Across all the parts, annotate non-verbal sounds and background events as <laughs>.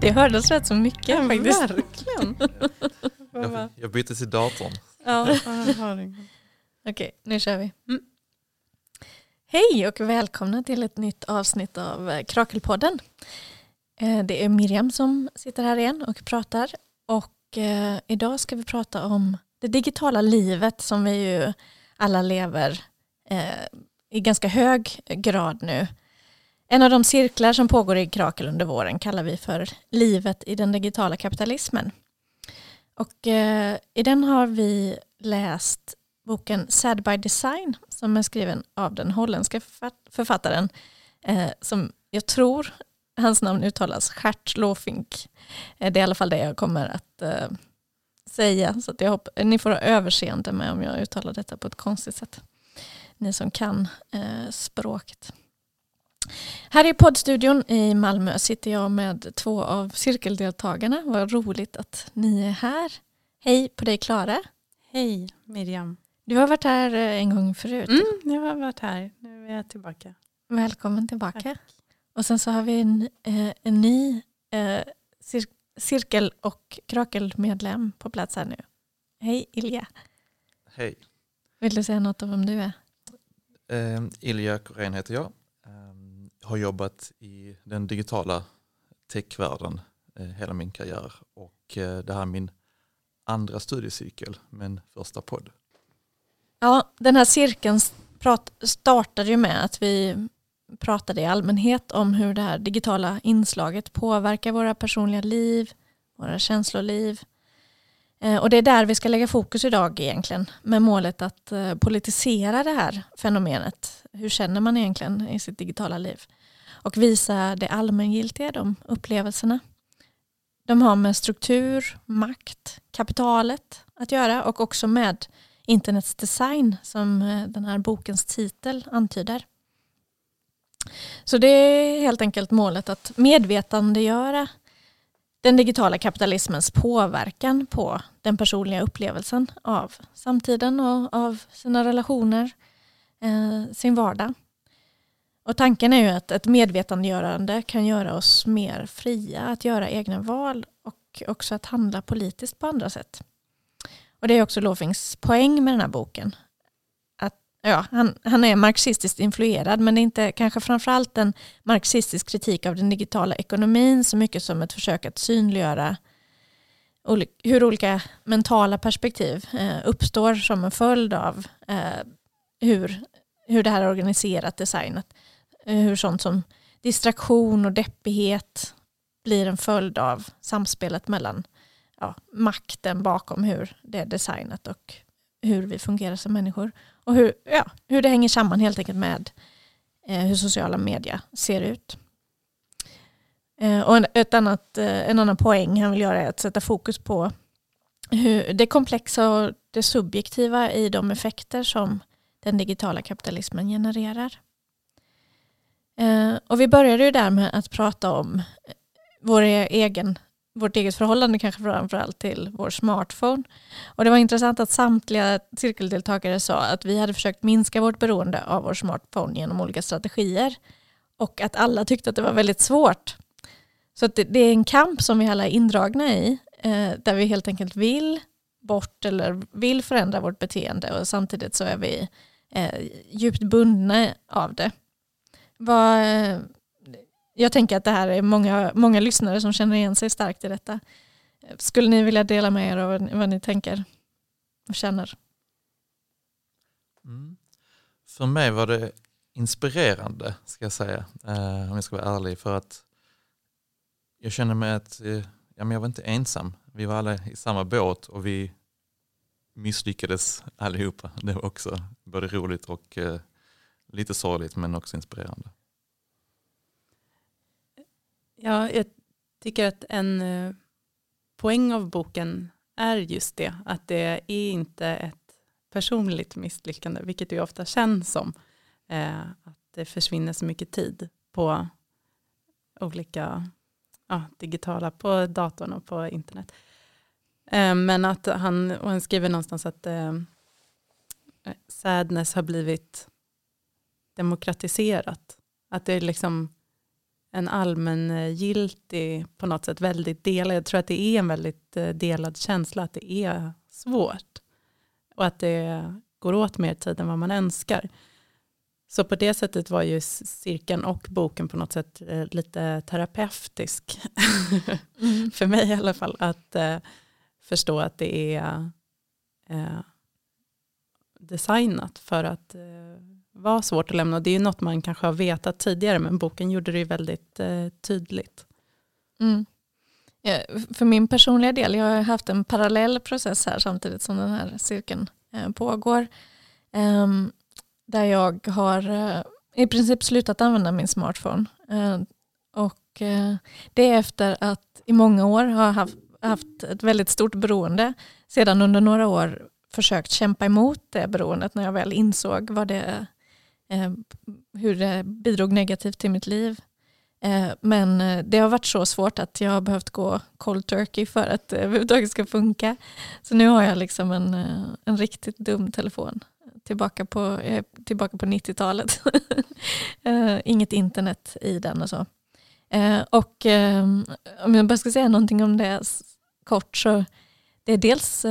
Det hördes rätt så mycket Ja, faktiskt. verkligen. <laughs> Jag, jag bytte till datorn. Ja. Okej, nu kör vi. Mm. Hej och välkomna till ett nytt avsnitt av eh, Krakelpodden. Eh, Det är Miriam som sitter här igen och pratar. Och eh, idag ska vi prata om det digitala livet som vi ju alla lever i ganska hög grad nu. En av de cirklar som pågår i Krakel under våren kallar vi för livet i den digitala kapitalismen. Och eh, i den har vi läst boken Sad by Design som är skriven av den holländska författaren eh, som jag tror hans namn uttalas Gert Lofink. Eh, det är i alla fall det jag kommer att eh, säga så att jag ni får ha överseende med om jag uttalar detta på ett konstigt sätt. Ni som kan eh, språket. Här i poddstudion i Malmö sitter jag med två av cirkeldeltagarna. Vad roligt att ni är här. Hej på dig Klara. Hej Miriam. Du har varit här eh, en gång förut. Mm, jag har varit här, nu är jag tillbaka. Välkommen tillbaka. Och sen så har vi en, eh, en ny eh, cir- cirkel och krakelmedlem på plats här nu. Hej Ilja. Hej, Vill du säga något om vem du är? eh, Ilja Korén heter jag. Har jobbat i den digitala techvärlden eh, hela min karriär och eh, det här är min andra studiecykel men första podd. Ja, den här cirkeln prat, startade ju med att vi pratade i allmänhet om hur det här digitala inslaget påverkar våra personliga liv, våra känsloliv. Eh, och det är där vi ska lägga fokus idag egentligen med målet att eh, politisera det här fenomenet. Hur känner man egentligen i sitt digitala liv? Och visa det allmängiltiga de upplevelserna. De har med struktur, makt, kapitalet att göra och också med internets design som eh, den här bokens titel antyder. Så det är helt enkelt målet att medvetandegöra den digitala kapitalismens påverkan på den personliga upplevelsen av samtiden och av sina relationer, eh, sin vardag. Och tanken är ju att ett medvetandegörande kan göra oss mer fria att göra egna val och också att handla politiskt på andra sätt. Och det är också Lofings poäng med den här boken. Att, ja, han, han är marxistiskt influerad men det är inte kanske framförallt en marxistisk kritik av den digitala ekonomin så mycket som ett försök att synliggöra hur olika mentala perspektiv eh, uppstår som en följd av eh, hur, hur det här är organiserat, designat. Eh, hur sånt som distraktion och deppighet blir en följd av samspelet mellan ja, makten bakom hur det är designat och hur vi fungerar som människor. Och hur, ja, hur det hänger samman helt enkelt med eh, hur sociala medier ser ut. Eh, och en, ett annat, eh, en annan poäng han vill göra är att sätta fokus på hur det komplexa och det subjektiva i de effekter som den digitala kapitalismen genererar. Eh, och vi började ju där med att prata om eh, vår e-, egen vårt eget förhållande kanske framförallt till vår smartphone. Och det var intressant att samtliga cirkeldeltagare sa att vi hade försökt minska vårt beroende av vår smartphone genom olika strategier. Och att alla tyckte att det var väldigt svårt. Så att det, det är en kamp som vi alla är indragna i. Eh, där vi helt enkelt vill bort eller vill förändra vårt beteende och samtidigt så är vi eh, djupt bundna av det. Vad, jag tänker att det här är många, många lyssnare som känner igen sig starkt i detta. Skulle ni vilja dela med er av vad, vad ni tänker och känner? Mm. För mig var det inspirerande ska jag säga, eh, om jag ska vara ärlig, för att jag känner mig att eh, ja, men jag var inte ensam. Vi var alla i samma båt och vi misslyckades allihopa. Det var också både roligt och eh, lite sorgligt men också inspirerande. Ja, jag tycker att en eh, poäng av boken är just det, att det är inte ett personligt misslyckande, vilket det ju ofta känns som. Eh, att det försvinner så mycket tid på olika ja, digitala, på datorn och på internet. Eh, men att han, och han skriver någonstans att eh, eh sadness har blivit demokratiserat. Att det är liksom en allmängiltig, på något sätt väldigt delad, jag tror att det är en väldigt eh, delad känsla att det är svårt. Och att det går åt mer tid än vad man önskar. Så på det sättet var ju cirkeln och boken på något sätt eh, lite terapeutisk. Mm. <laughs> För mig i alla fall. Att eh, förstå att det är eh, designat för att eh, var svårt att lämna. Och det är ju något man kanske har vetat tidigare men boken gjorde det ju väldigt eh, tydligt. Mm. Ja, för min personliga del, jag har haft en parallell process här samtidigt som den här cirkeln eh, pågår. Eh, där jag har eh, i princip slutat använda min smartphone. Eh, och eh, det är efter att i många år har haft, haft ett väldigt stort beroende. Sedan under några år försökt kämpa emot det beroendet när jag väl insåg vad det, Eh, hur det bidrog negativt till mitt liv. Eh, men eh, det har varit så svårt att jag har behövt gå cold turkey för att det överhuvudtaget ska funka. Så nu har jag liksom en, en riktigt dum telefon tillbaka på, tillbaka på 90-talet. <laughs> Inget internet i den och så. Och om jag bara ska säga någonting om det kort så det är dels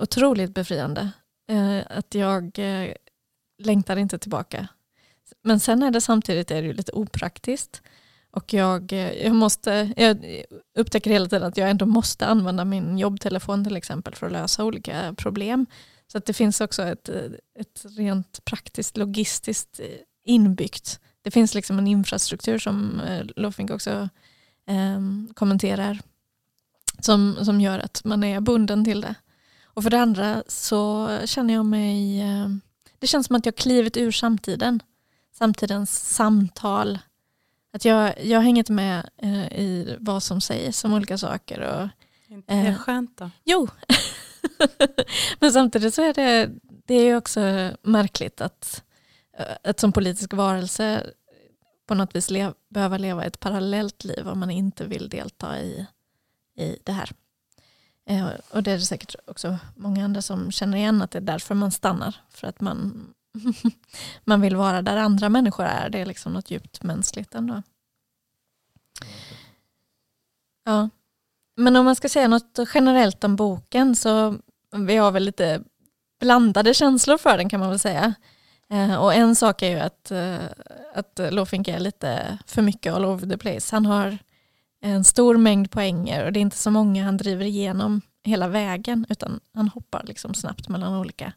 otroligt befriande att jag längtar inte tillbaka. Men sen är det samtidigt är det lite opraktiskt. Och jag, eh, jag, måste, jag upptäcker hela tiden att jag ändå måste använda min jobbtelefon till exempel för att lösa olika problem. Så att det finns också ett, eh, ett rent praktiskt logistiskt eh, inbyggt. Det finns liksom en infrastruktur som Lofink också eh, kommenterar som, som gör att man är bunden till det. Och för det andra så känner jag mig, eh, det känns som att jag klivit ur samtiden. Samtidens samtal. Att jag, jag hänger inte med eh, i vad som sägs om olika saker. Och, inte det är skönt då? Jo, <laughs> Men samtidigt så är det, det är också märkligt att, att som politisk varelse på något vis lev, behöva leva ett parallellt liv om man inte vill delta i, i det här. Eh, och det är det säkert också många andra som känner igen att det är därför man stannar. För att man, <laughs> man vill vara där andra människor är. Det är liksom något djupt mänskligt ändå. Ja. Men om man ska säga något generellt om boken så vi har väl lite blandade känslor för den kan man väl säga. Eh, och en sak är ju att, eh, att Lofink är lite för mycket all over the place. Han har en stor mängd poänger och det är inte så många han driver igenom hela vägen utan han hoppar liksom snabbt mellan olika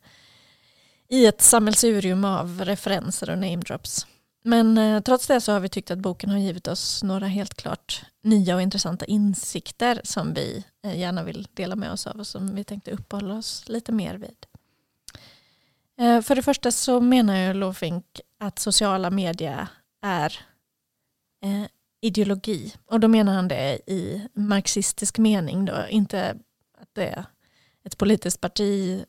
i ett sammelsurium av referenser och namedrops. Men eh, trots det så har vi tyckt att boken har givit oss några helt klart nya och intressanta insikter som vi eh, gärna vill dela med oss av och som vi tänkte uppehålla oss lite mer vid. Eh, för det första så menar ju Lofink att sociala medier är eh, ideologi. Och då menar han det i marxistisk mening. Då. Inte att det är ett politiskt parti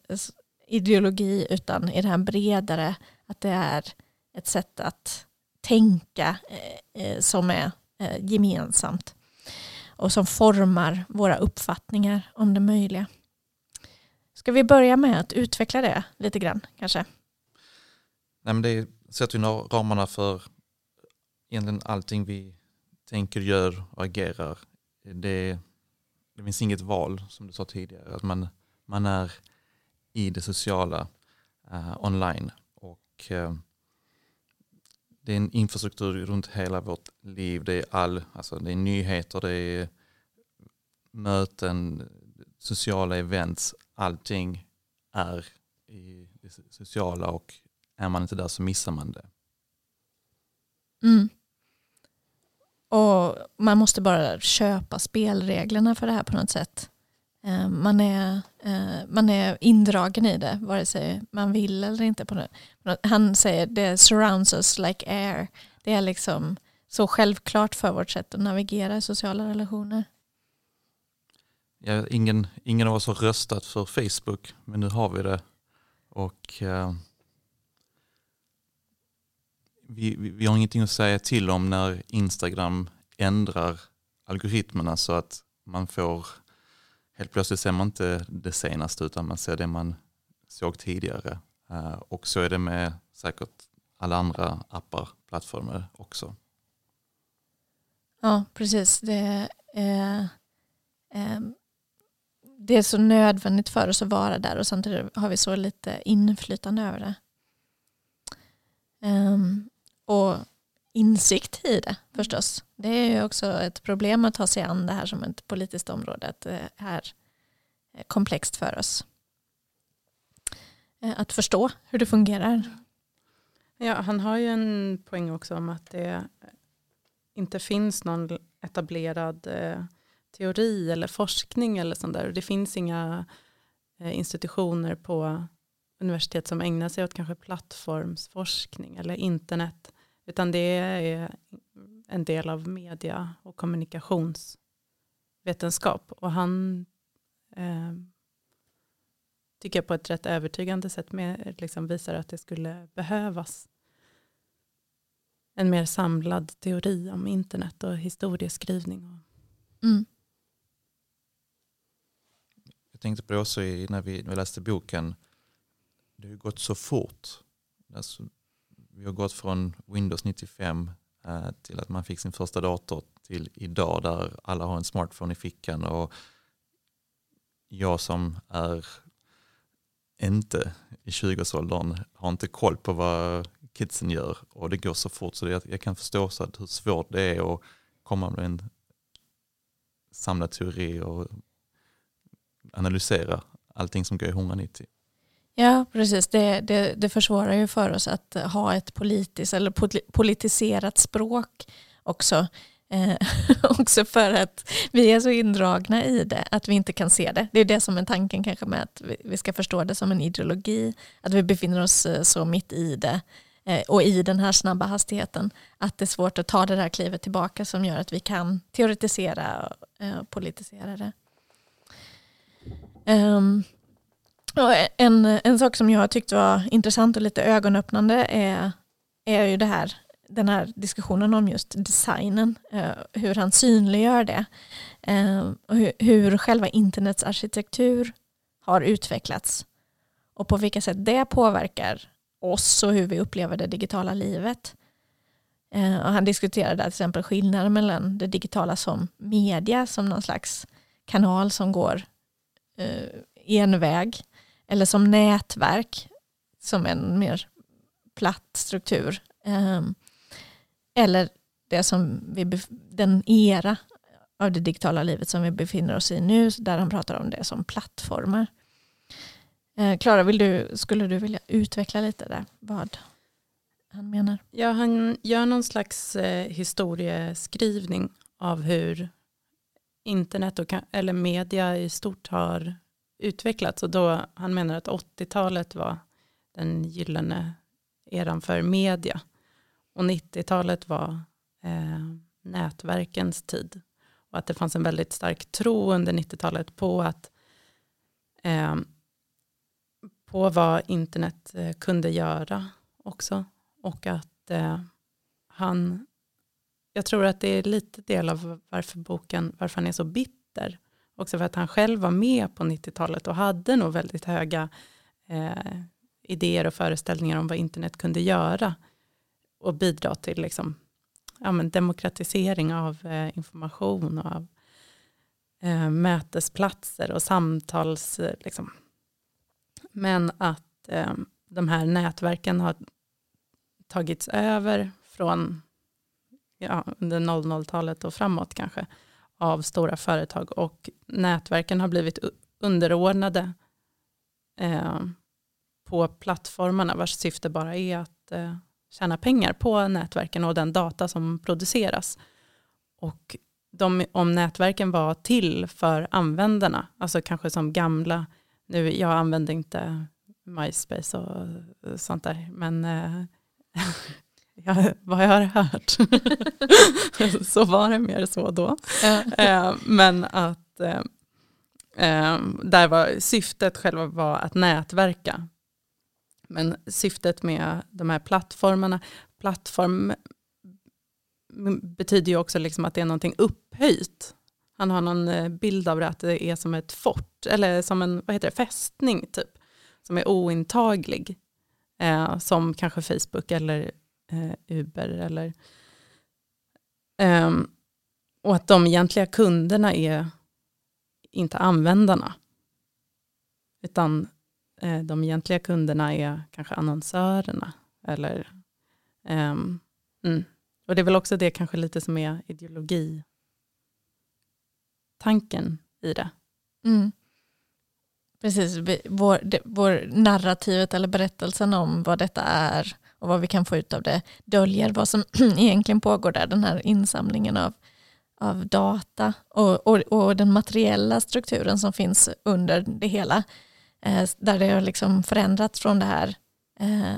ideologi utan i det här bredare att det är ett sätt att tänka eh, eh, som är eh, gemensamt och som formar våra uppfattningar om det möjliga. Ska vi börja med att utveckla det lite grann kanske? Nej, men det sätter ju ramarna för egentligen allting vi tänker, gör och agerar. Det, det finns inget val som du sa tidigare. Att man, man är i det sociala uh, online. Och uh, det är en infrastruktur runt hela vårt liv. Det är, all, alltså det är nyheter, det är möten, sociala events. Allting är i det sociala och är man inte där så missar man det. Mm. Och man måste bara köpa spelreglerna för det här på något sätt. Eh, man är, eh, man är indragen i det, vare sig man vill eller inte. På det. Han säger det surrounds us like air. Det är liksom så självklart för vårt sätt att navigera i sociala relationer. Ja, ingen, ingen av oss har röstat för Facebook, men nu har vi det. Och eh, vi, vi har ingenting att säga till om när Instagram ändrar algoritmerna så att man får helt plötsligt ser man inte det senaste utan man ser det man såg tidigare. Eh, och så är det med säkert alla andra appar, plattformar också. Ja, precis. Det är, eh, det är så nödvändigt för oss att vara där och samtidigt har vi så lite inflytande över det. Ehm, och insikt i det förstås. Det är ju också ett problem att ta sig an det här som ett politiskt område. Att det är komplext för oss. Eh, att förstå hur det fungerar. Ja, han har ju en poäng också om att det inte finns någon etablerad eh, teori eller forskning eller sånt där. Det finns inga eh, institutioner på universitet som ägnar sig åt kanske plattformsforskning eller internet. Utan det är en del av media och kommunikationsvetenskap. Och han eh, tycker jag på ett rätt övertygande sätt med, liksom visar att det skulle behövas en mer samlad teori om internet och historieskrivning. Mm. Jag tänkte på det också när vi, när vi läste boken. Det har gått så fort. Alltså, vi har gått från Windows 95 eh, till att man fick sin första dator till idag där alla har en smartphone i fickan. Och jag som är inte i 20-årsåldern har inte koll på vad kidsen gör och det går så fort så det, jag kan förstå så att hur svårt det är att komma med en samlad teori och analysera allting som går i 190. Ja, precis. Det, det, det försvårar ju för oss att ha ett politiskt eller politiserat språk också. Eh, <laughs> också för att vi är så indragna i det att vi inte kan se det. Det är det som är tanken kanske med att vi ska förstå det som en ideologi. Att vi befinner oss eh, så mitt i det eh, och i den här snabba hastigheten. Att det är svårt att ta det där klivet tillbaka som gör att vi kan teoretisera och eh, politisera det. Um, en, en sak som jag tyckte var intressant och lite ögonöppnande är, är ju det här den här diskussionen om just designen, eh, hur han synliggör det eh, och hur själva internets arkitektur har utvecklats och på vilka sätt det påverkar oss och hur vi upplever det digitala livet. Eh, och han diskuterade till exempel skillnaden mellan det digitala som media, som någon slags kanal som går en väg, eller som nätverk, som en mer platt struktur. Ehm, eller det som vi, den era av det digitala livet som vi befinner oss i nu, där han pratar om det som plattformar. Eh, Klara, du, skulle du vilja utveckla lite där vad han menar? Ja, han gör någon slags eh, historieskrivning av hur internet och, eller media i stort har utvecklats. Och då, han menar att 80-talet var den gyllene eran för media. Och 90-talet var eh, nätverkens tid. Och att det fanns en väldigt stark tro under 90-talet på att eh, på vad internet eh, kunde göra också. Och att eh, han, jag tror att det är lite del av varför boken, varför han är så bitter. Också för att han själv var med på 90-talet och hade nog väldigt höga eh, idéer och föreställningar om vad internet kunde göra och bidra till liksom, ja, men demokratisering av eh, information och av eh, mötesplatser och samtals... Eh, liksom. Men att eh, de här nätverken har tagits över från ja, under 00-talet och framåt kanske av stora företag och nätverken har blivit underordnade eh, på plattformarna vars syfte bara är att eh, tjäna pengar på nätverken och den data som produceras. Och de, om nätverken var till för användarna, alltså kanske som gamla, nu jag använder inte MySpace och sånt där, men eh, <laughs> ja, vad jag har hört <laughs> så var det mer så då. Eh, men att eh, eh, där var syftet själva var att nätverka men syftet med de här plattformarna, plattform betyder ju också liksom att det är någonting upphöjt. Han har någon eh, bild av det att det är som ett fort, eller som en vad heter det, fästning typ, som är ointaglig. Eh, som kanske Facebook eller eh, Uber eller eh, och att de egentliga kunderna är inte användarna. Utan eh, de egentliga kunderna är kanske annonsörerna. Eller, um, mm. Och det är väl också det kanske lite som är ideologi tanken i det. Mm. Precis, vår, det, vår narrativet eller berättelsen om vad detta är och vad vi kan få ut av det döljer vad som <clears throat> egentligen pågår där, den här insamlingen av, av data och, och, och den materiella strukturen som finns under det hela. Eh, där det har liksom förändrats från det här eh,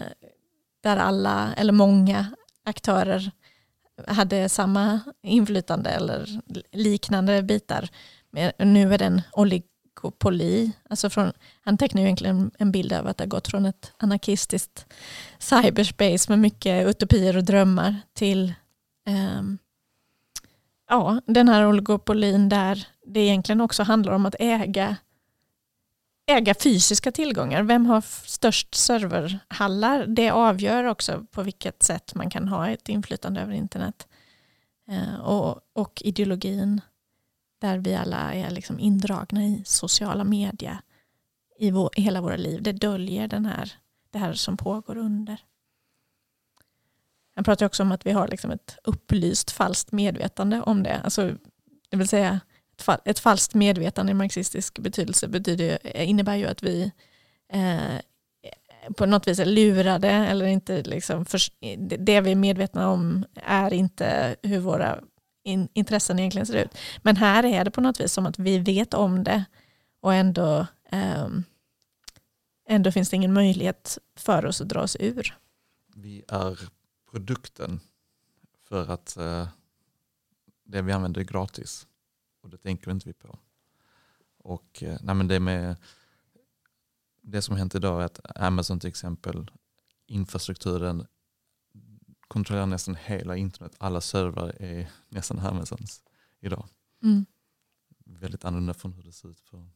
där alla eller många aktörer hade samma inflytande eller liknande bitar. Nu är den olig oligopoli. Alltså från, han tecknar ju egentligen en bild av att det har gått från ett anarkistiskt cyberspace med mycket utopier och drömmar till eh, ja, den här oligopolin där det egentligen också handlar om att äga äga fysiska tillgångar. Vem har störst serverhallar? Det avgör också på vilket sätt man kan ha ett inflytande över internet. Eh, och, och ideologin där vi alla är liksom indragna i sociala medier i, vår, i hela våra liv. Det döljer den här, det här som pågår under. Han pratar också om att vi har liksom ett upplyst falskt medvetande om det. Alltså, det vill säga ett falskt medvetande i marxistisk betydelse betyder, innebär ju att vi eh, på något vis är lurade eller inte liksom för, det vi är medvetna om är inte hur våra in, intressen egentligen ser ut. Men här är det på något vis som att vi vet om det och ändå, um, ändå finns det ingen möjlighet för oss att dra oss ur. Vi är produkten för att uh, det vi använder är gratis. Och det tänker inte vi på. Och uh, nej men det, med, det som hänt idag är att Amazon till exempel, infrastrukturen kontrollerar nästan hela internet. Alla servrar är nästan Amazons idag. Mm. Väldigt annorlunda från hur det såg ut för,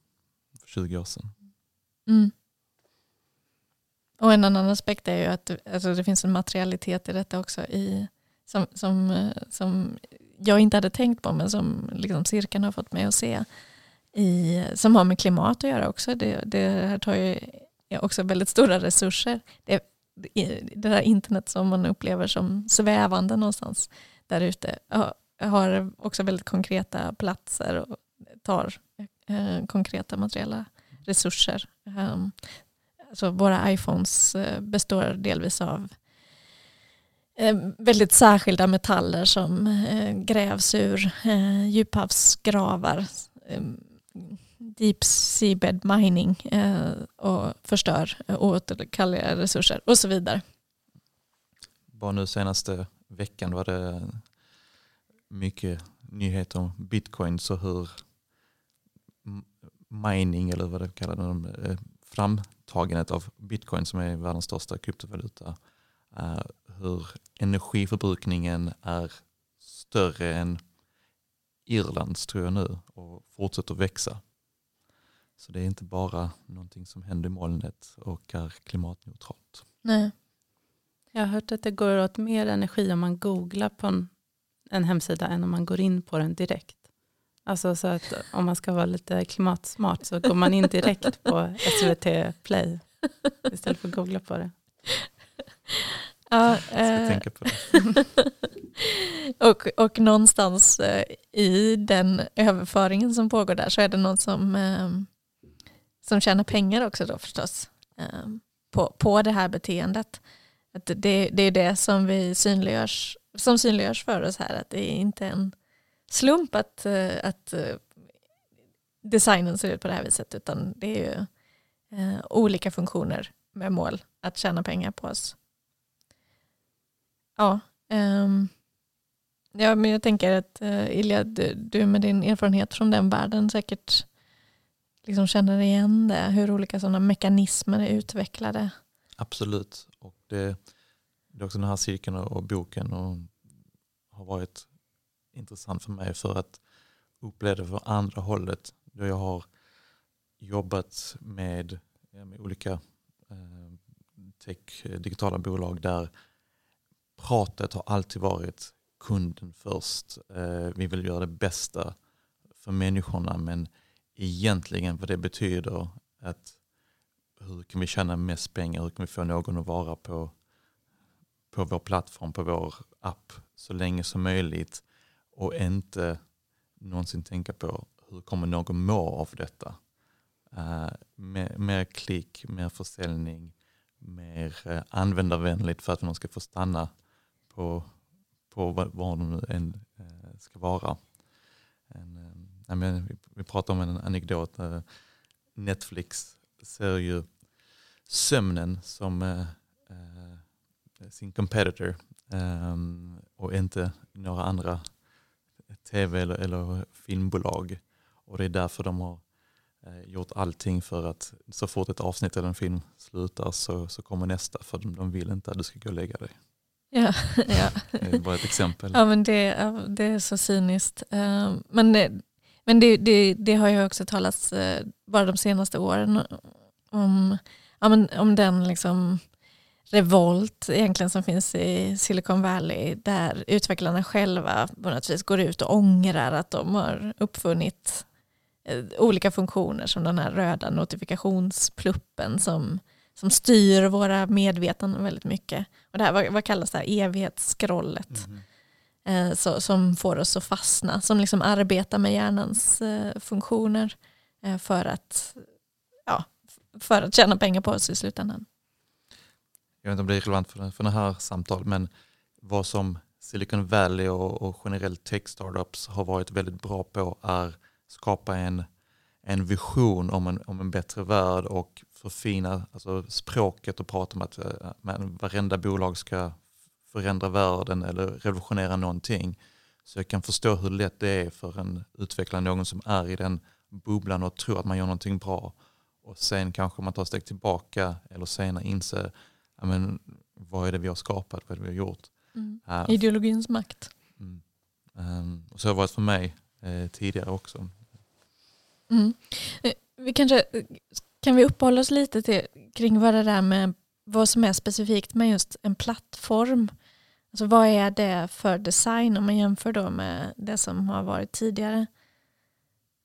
för 20 år sedan. Mm. Och en annan aspekt är ju att alltså, det finns en materialitet i detta också i, som, som, eh, som jag inte hade tänkt på men som liksom cirkeln har fått mig att se. I, som har med klimat att göra också. Det, det här tar ju också väldigt stora resurser. Det, det där internet som man upplever som svävande någonstans där ute har också väldigt konkreta platser och tar eh, konkreta materiella resurser. Ehm, alltså våra iPhones eh, består delvis av ehm, väldigt särskilda metaller som eh, grävs ur djuphavsgravar, ehm, deep seabed mining eh, och förstör eh, oåterkalleliga resurser och så vidare. Bara nu senaste veckan var det mycket nyheter om bitcoin så hur mining eller vad det kallar de, eh, framtagandet av bitcoin som är världens största kryptovaluta hur energiförbrukningen är större än Irlands tror jag nu och fortsätter växa. Så det är inte bara någonting som händer i molnet och är klimatneutralt. Nej. Jag har hört att det går åt mer energi om man googlar på en, en hemsida än om man går in på den direkt. Alltså så att om man ska vara lite klimatsmart så går man in direkt på <laughs> SVT Play istället för att googla på det. Ja, eh, <laughs> och, och någonstans eh, i den överföringen som pågår där så är det någon som, eh, som tjänar pengar också då förstås ehm, på, på det här beteendet. Att det, det är det som vi synliggörs, som synliggörs för oss här, att det är inte en slump att, eh, att eh, designen ser ut på det här viset utan det är ju eh, olika funktioner med mål att tjäna pengar på oss. Ja, um, ja men jag tänker att uh, Ilja, du, du, med din erfarenhet från den världen säkert liksom känner igen det, hur olika sådana mekanismer är utvecklade. Absolut, och det, det är också den här cirkeln och boken och har varit intressant för mig för att uppleva det från andra hållet. Då jag har jobbat med, med olika eh, tech, digitala bolag där pratet har alltid varit kunden först. Eh, vi vill göra det bästa för människorna men egentligen vad det betyder att hur kan vi tjäna mest pengar, hur kan vi få någon att vara på, på vår plattform, på vår app så länge som möjligt och inte någonsin tänka på hur kommer någon må av detta. Uh, mer, mer klick, mer försäljning, mer uh, användarvänligt för att man ska få stanna på, på var, var de nu än uh, ska vara. En, uh, men, vi, pratar om en anekdot. Netflix ser ju sömnen som sin competitor um, och inte några andra tv eller, eller filmbolag. Och det är därför de har eh, gjort allting för att så fort ett avsnitt eller en film slutar så, så kommer nästa för de, de vill inte att du ska gå och lägga dig. Ja, ja. Det är bara ett exempel. Ja, men det, det är så cyniskt. Eh, men det, men det, det, det har ju också talats eh, bara de senaste åren om, ja, men om den liksom revolt egentligen som finns i Silicon Valley där utvecklarna själva på något vis går ut och ångrar att de har uppfunnit eh, olika funktioner som den här röda notifikationspluppen som, som styr våra medvetanden väldigt mycket. Och det här, vad, vad kallas det här, evighetsskrollet? Mm. Eh, så, som får oss att fastna, som liksom arbetar med hjärnans eh, funktioner eh, för, att, ja, för att tjäna pengar på oss i slutändan. Jag vet inte om det är relevant för, för det här samtalet, men vad som Silicon Valley och, och generellt tech startups har varit väldigt bra på är skapa en, en vision om en, om en bättre värld och förfina alltså språket och prata om att eh, men, varenda bolag ska förändra världen eller revolutionera någonting. Så jag kan förstå hur lätt det är för en utvecklare, någon som är i den bubblan och tror att man gör någonting bra. Och sen kanske man tar ett steg tillbaka eller senare inser men, vad är det vi har skapat, vad är det vi har gjort. Mm. Uh, Ideologins makt. Mm. Um, och så har det varit för mig eh, tidigare också. Mm. Eh, vi kanske, kan vi uppehålla oss lite till, kring vad det där med vad som är specifikt med just en plattform. Alltså vad är det för design om man jämför då med det som har varit tidigare?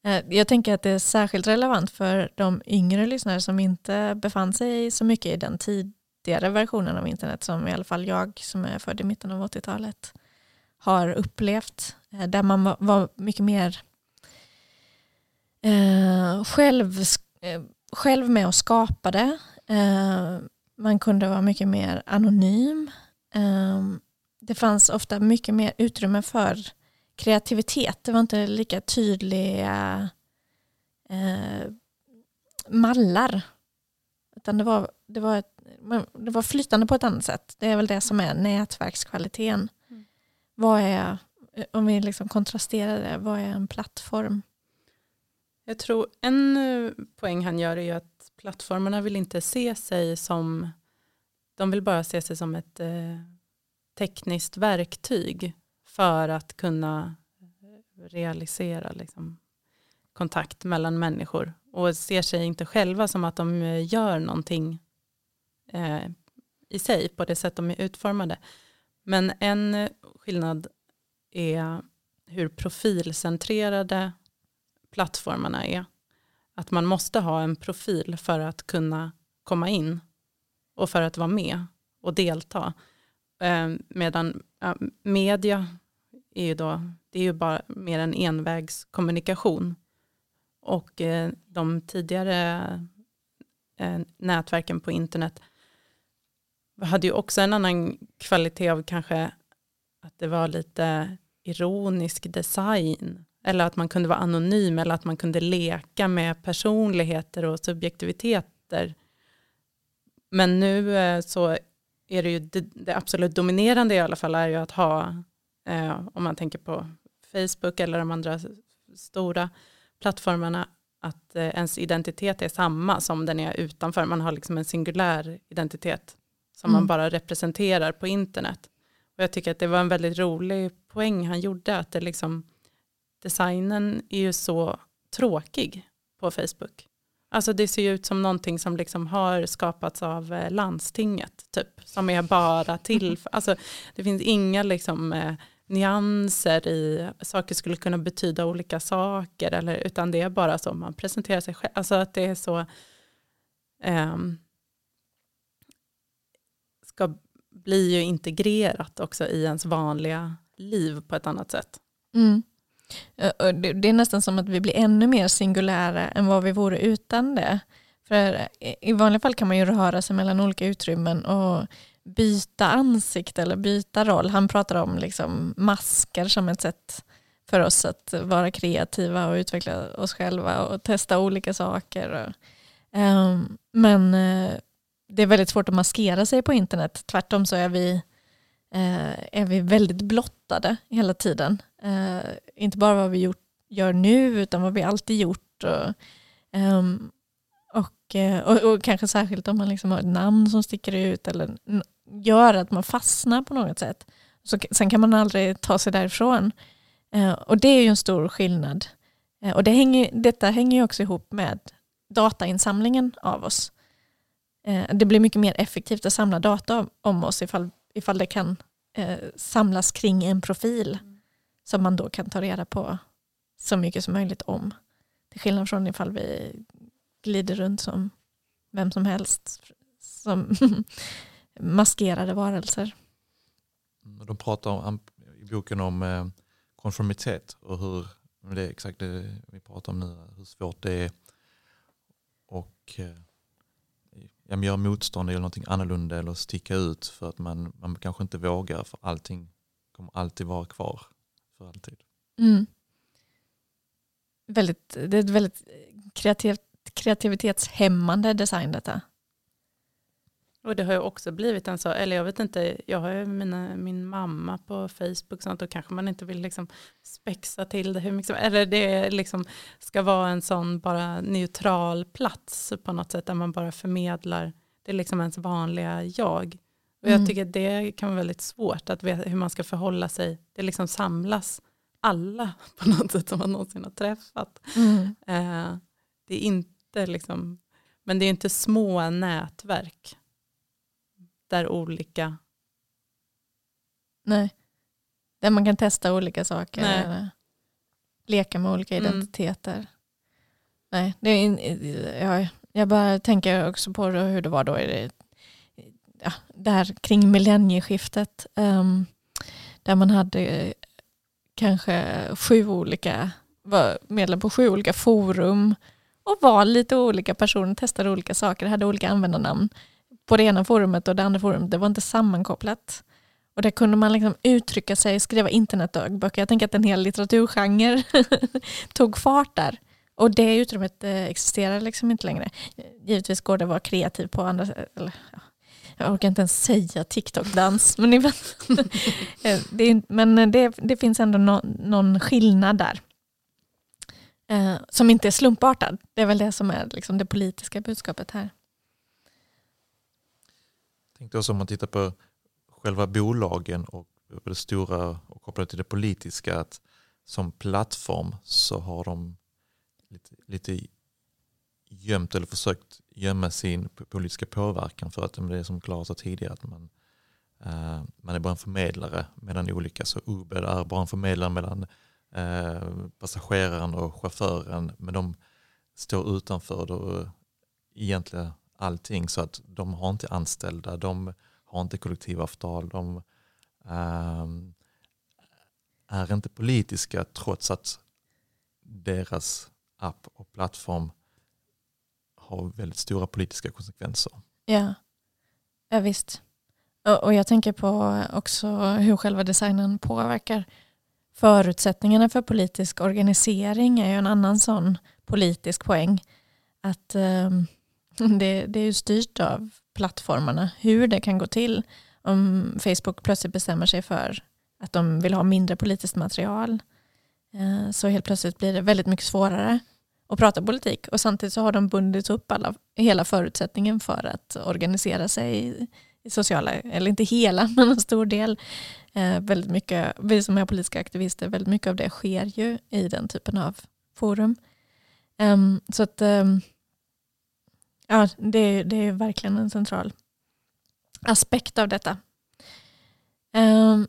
Eh, jag tänker att det är särskilt relevant för de yngre lyssnare som inte befann sig så mycket i den tidigare versionen av internet som i alla fall jag som är född i mitten av 80-talet har upplevt. Eh, där man var mycket mer eh, själv, själv med och skapade. Man kunde vara mycket mer anonym. Ehm, det fanns ofta mycket mer utrymme för kreativitet. Det var inte lika tydliga eh, mallar. Utan det var, det var ett det var flytande på ett annat sätt. Det är väl det som är nätverkskvaliteten. Mm. Vad är, om vi liksom kontrasterar det, vad är en plattform? Jag tror en eh, poäng han gör är ju att plattformarna vill inte se sig som, de vill bara se sig som ett eh, tekniskt verktyg för att kunna realisera liksom, kontakt mellan människor och ser sig inte själva som att de eh, gör någonting eh, i sig på det sätt de är utformade. Men en skillnad är hur profilcentrerade plattformarna är. Att man måste ha en profil för att kunna komma in och för att vara med och delta. Ehm, medan ja, media är ju, då, det är ju bara mer en envägskommunikation. Och eh, de tidigare eh, nätverken på internet hade ju också en annan kvalitet av kanske att det var lite ironisk design. Eller att man kunde vara anonym eller att man kunde leka med personligheter och subjektiviteter. Men nu eh, så är det ju det, det, absolut dominerande i alla fall är ju att ha, eh, om man tänker på Facebook eller de andra stora plattformarna, att eh, ens identitet är samma som den är utanför. Man har liksom en singulär identitet som mm. man bara representerar på internet. Och jag tycker att det var en väldigt rolig poäng han gjorde, att det liksom, designen är ju så tråkig på Facebook. Alltså det ser ju ut som någonting som liksom har skapats av eh, landstinget, typ, som är bara till, alltså det finns inga liksom eh, nyanser i saker skulle kunna betyda olika saker eller utan det är bara så man presenterar sig själv. Alltså att det är så um, ska bli ju integrerat också i ens vanliga liv på ett annat sätt. Mm. Eh, det är nästan som att vi blir ännu mer singulära än vad vi vore utan det. För eh, I vanliga fall kan man ju röra sig mellan olika utrymmen och byta ansikte eller byta roll. Han pratar om liksom masker som ett sätt för oss att vara kreativa och utveckla oss själva och testa olika saker. Ehm, men eh, det är väldigt svårt att maskera sig på internet. Tvärtom så är vi, är vi väldigt blottade hela tiden. Eh, inte bara vad vi gjort, gör nu utan vad vi alltid gjort. Och, um, och, eh, och, och, kanske särskilt om man liksom har ett namn som sticker ut eller gör att man fastnar på något sätt. Så, sen kan man aldrig ta sig därifrån. Eh, och det är ju en stor skillnad. Eh, och det hänger, detta hänger ju också ihop med datainsamlingen av oss. Eh, det blir mycket mer effektivt att samla data om oss ifall, ifall det kan eh, samlas kring en profil mm som man då kan ta reda på så mycket som möjligt om. Till skillnad från ifall vi glider runt som vem som helst som <laughs> maskerade varelser. Mm, de pratar om, i boken om eh, konformitet och hur det är exakt det vi pratar om nu, hur svårt det är och eh, göra motstånd eller någonting annorlunda eller sticka ut för att man, man kanske inte vågar för allting kommer alltid vara kvar alltid. Mm. Väldigt, det är ett väldigt kreativt, kreativitetshämmande design detta. Och det har ju också blivit en så, eller jag vet inte, jag har ju mina, min mamma på Facebook och sånt, då kanske man inte vill liksom spexa till det hur mycket eller det liksom ska vara en sån bara neutral plats på något sätt där man bara förmedlar, det är liksom ens vanliga jag. Och mm. jag tycker det kan vara väldigt svårt att veta hur man ska förhålla sig, det liksom samlas alla <laughs> på något sätt som man någonsin har träffat. Mm. Eh, det är inte liksom, men det är inte små nätverk där olika... Nej. Där man kan testa olika saker. Eller leka med olika mm. identiteter. Mm. Nej, det är in, jag, jag bara tänker också på hur det var då i ja, där kring millennieskiftet. Um, där man hade eh, kanske sju olika, var medlem på sju olika forum och var lite olika personer, testade olika saker, hade olika användarnamn på det ena forumet och det andra forumet, det var inte sammankopplat. Och där kunde man liksom uttrycka sig, skriva internetdagböcker. Jag tänker att en hel litteraturgenre <laughs> tog fart där. Och det utrymmet eh, existerar liksom inte längre. Givetvis går det att vara kreativ på andra eller, ja, jag orkar inte ens säga TikTok-dans. Men, <laughs> eh, det, men det, det, finns ändå no, någon skillnad där. Eh, som inte är slumpartad. Det är väl det som är liksom det politiska budskapet här tänkte också om man tittar på själva bolagen och det stora och kopplat till det politiska att som plattform så har de lite, lite gömt eller försökt gömma sin politiska påverkan för att det är som Klara sa tidigare att man, eh, man är bara en förmedlare mellan olika. Så Uber är bara en förmedlare mellan eh, passageraren och chauffören men de står utanför då, eh, egentligen allting så att de har inte anställda, de har inte kollektivavtal, de eh, är inte politiska trots att deras app och plattform har väldigt stora politiska konsekvenser. Ja, ja visst. Och, och jag tänker på också hur själva designen påverkar förutsättningarna för politisk organisering är ju en annan sån politisk poäng. Att um, <laughs> Det, det är ju styrt av plattformarna hur det kan gå till om Facebook plötsligt bestämmer sig för att de vill ha mindre politiskt material eh, så helt plötsligt blir det väldigt mycket svårare och prata politik och samtidigt så har de bundit upp alla, hela förutsättningen för att organisera sig i, i sociala, eller inte hela <laughs> men en stor del. Eh, väldigt mycket, vi som är politiska aktivister, väldigt mycket av det sker ju i den typen av forum. Um, så att um, Ja, det, det är verkligen en central aspekt av detta. Um,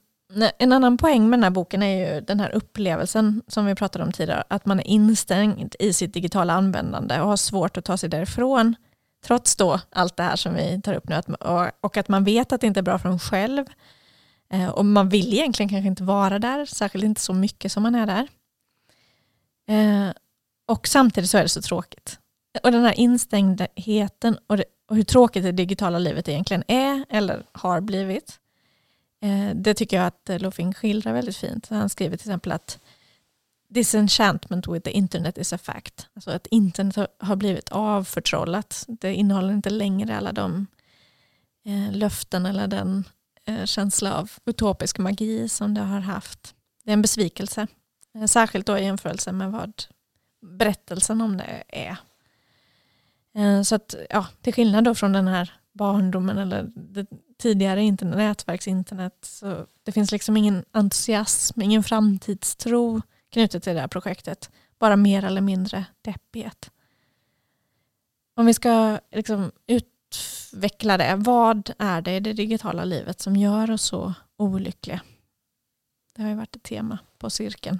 en annan poäng med den här boken är ju den här upplevelsen som vi pratade om tidigare, att man är instängd i sitt digitala användande och har svårt att ta sig därifrån, trots då allt det här som vi tar upp nu, och att man vet att det inte är bra för en själv, eh, och man vill egentligen kanske inte vara där, särskilt inte så mycket som man är där. Eh, och samtidigt så är det så tråkigt. Och den här instängdheten och, det, och hur tråkigt det digitala livet egentligen är eller har blivit. Eh, det tycker jag att eh, Lofing skildrar väldigt fint. Han skriver till exempel att disenchantment with the internet is a fact. Alltså att internet har blivit avförtrollat. Det innehåller inte längre alla de eh, löften eller den känsla av utopisk magi som det har haft. Det är en besvikelse. Särskilt då i jämförelse med vad berättelsen om det är. Så att, ja, till skillnad då från den här barndomen eller det tidigare internet, nätverksinternet, så det finns liksom ingen entusiasm, ingen framtidstro knutet till det här projektet. Bara mer eller mindre deppighet. Om vi ska liksom utveckla det, vad är det i det digitala livet som gör oss så olyckliga? Det har ju varit ett tema på cirkeln.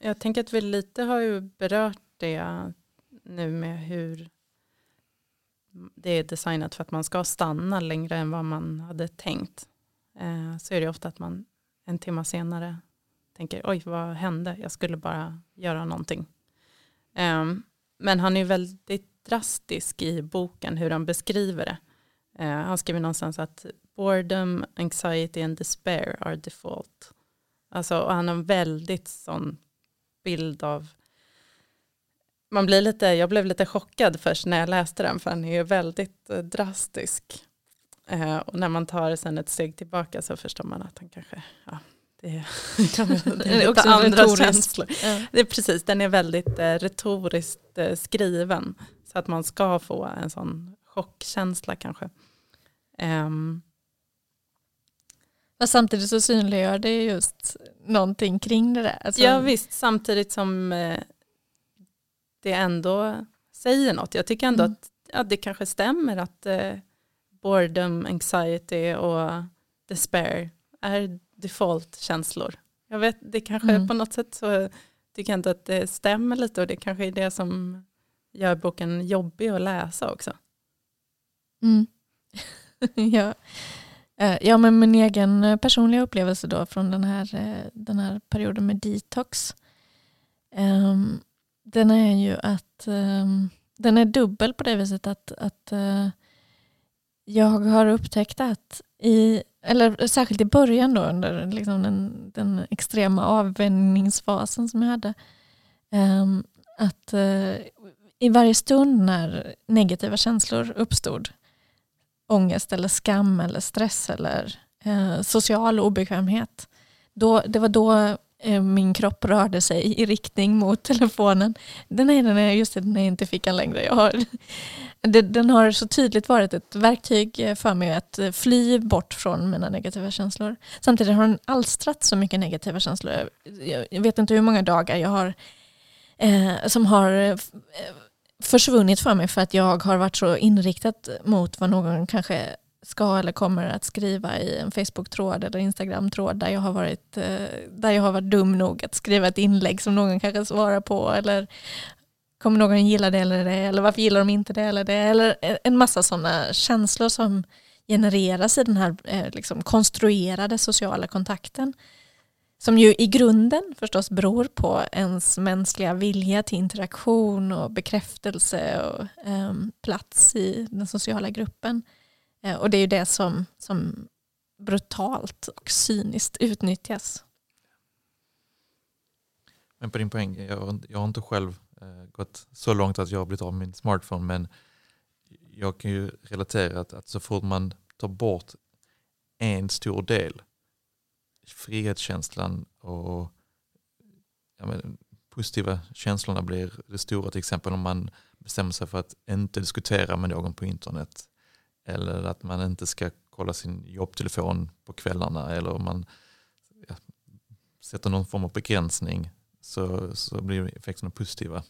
Jag tänker att vi lite har ju berört det nu med hur det är designat för att man ska stanna längre än vad man hade tänkt. Eh, så är det ofta att man en timme senare tänker oj vad hände, jag skulle bara göra någonting. Eh, men han är väldigt drastisk i boken hur han beskriver det. Eh, han skriver någonstans att boredom, anxiety and despair are default. Alltså, och han har en väldigt sån bild av man blir lite, jag blev lite chockad först när jag läste den för den är ju väldigt eh, drastisk. Eh, och när man tar sen ett steg tillbaka så förstår man att han kanske, ja, det är, <laughs> det är <laughs> också andra retoriskt. känslor. Ja. Det är precis, den är väldigt eh, retoriskt eh, skriven så att man ska få en sån chockkänsla kanske. Um, men samtidigt så synliggör det just någonting kring det där. Alltså, ja visst, samtidigt som eh, det ändå säger något. Jag tycker ändå mm. att ja, det kanske stämmer att eh, boredom, anxiety och despair är default-känslor. Jag vet, det kanske mm. på något sätt så tycker jag inte att det stämmer lite och det kanske är det som gör boken jobbig att läsa också. Mm. <laughs> ja. Eh, ja, men min egen personliga upplevelse då från den här, eh, den här perioden med detox. Um, den är ju att um, den är dubbel på det viset att, att uh, jag har upptäckt att i, eller särskilt i början då under liksom den, den extrema avvänjningsfasen som jag hade, um, att uh, i varje stund när negativa känslor uppstod, ångest eller skam eller stress eller uh, social obekvämhet, då, det var då Eh, min kropp rörde sig i riktning mot telefonen. Den är, den är, just det, den är inte fickan längre. Jag har, den har så tydligt varit ett verktyg eh, för mig att eh, fly bort från mina negativa känslor. Samtidigt har den alstrat så mycket negativa känslor. Jag vet inte hur många dagar jag har eh, som har försvunnit för mig för att jag har varit så inriktad mot vad någon kanske ska eller kommer att skriva i en Facebook-tråd eller Instagram-tråd där jag har varit, eh, där jag har varit dum nog att skriva ett inlägg som någon kanske svarar på eller kommer någon gilla det eller det eller varför gillar de inte det eller det eller eh, en massa sådana känslor som genereras i den här eh, liksom, konstruerade sociala kontakten som ju i grunden förstås beror på ens mänskliga vilja till interaktion och bekräftelse och um, plats i den sociala gruppen. Eh, och det är ju det som, som brutalt och cyniskt utnyttjas. Men på din poäng, jag, jag har inte själv eh, gått så långt att jag har blivit av med min smartphone men jag kan ju relatera att, att så fort man tar bort en stor del, frihetskänslan och ja, men, positiva känslorna blir det stora. Till exempel om man bestämmer sig för att inte diskutera med någon på internet eller att man inte ska kolla sin jobbtelefon på kvällarna eller om man ja, sätter någon form av begränsning så, så blir effekterna positiva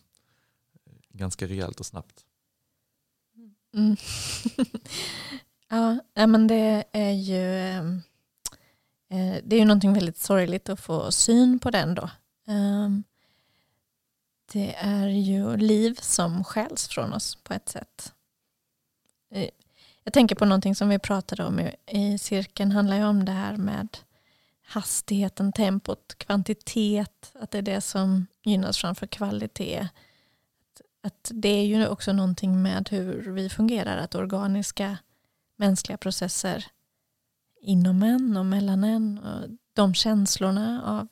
ganska rejält och snabbt. Mm. <laughs> Ja, men det är ju ehm, eh, det är ju någonting väldigt sorgligt att få syn på den då. Ehm, det är ju liv som skäls från oss på ett sätt. Eh, jag tänker på någonting som vi pratade om i cirkeln, handlar ju om det här med hastigheten, tempot, kvantitet, att det är det som gynnas framför kvalitet. Att det är ju också någonting med hur vi fungerar, att organiska mänskliga processer inom en och mellan en och de känslorna av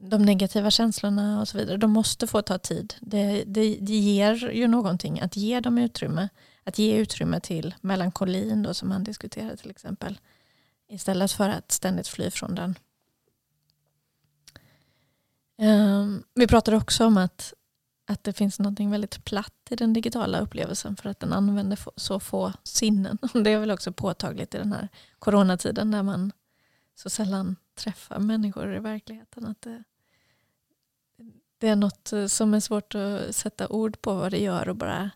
de negativa känslorna och så vidare, de måste få ta tid. Det, det, det ger ju någonting att ge dem utrymme. Att ge utrymme till melankolin då, som han diskuterade till exempel. Istället för att ständigt fly från den. Um, vi pratade också om att, att det finns något väldigt platt i den digitala upplevelsen för att den använder så få sinnen. <laughs> Det är väl också påtagligt i den här coronatiden där man så sällan träffar människor i verkligheten. Att det, det är något eh, som är svårt att sätta ord på vad det gör och bara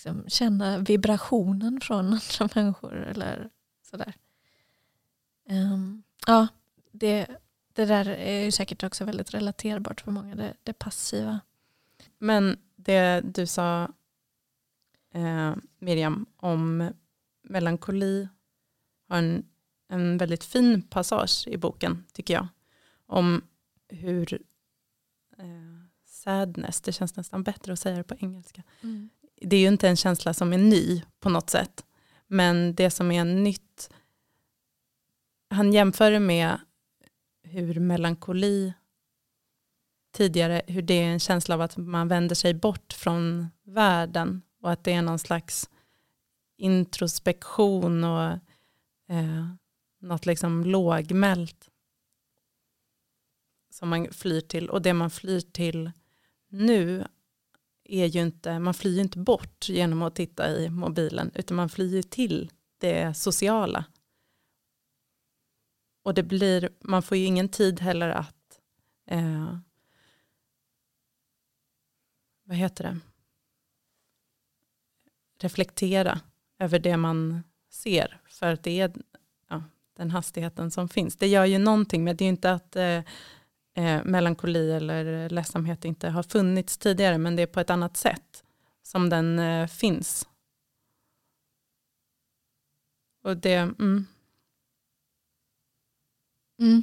liksom känna vibrationen från <laughs> andra människor. eller sådär. Um, ja, det, det där är säkert också väldigt relaterbart för många, det, det passiva. Men det du sa eh, Miriam om melankoli har en, en väldigt fin passage i boken tycker jag. Om hur eh, sadness, det känns nästan bättre att säga det på engelska. Mm. Det är ju inte en känsla som är ny på något sätt. Men det som är nytt han jämför det med hur melankoli tidigare, hur det är en känsla av att man vänder sig bort från världen och att det är någon slags introspektion och eh, något liksom lågmält som man flyr till. Och det man flyr till nu är ju inte, man flyr ju inte bort genom att titta i mobilen, utan man flyr till det sociala och det blir, man får ju ingen tid heller att eh, vad heter det? reflektera över det man ser. För att det är ja, den hastigheten som finns. Det gör ju någonting, men det är ju inte att eh, eh, melankoli eller ledsamhet inte har funnits tidigare, men det är på ett annat sätt som den eh, finns. Och det, mm, Mm.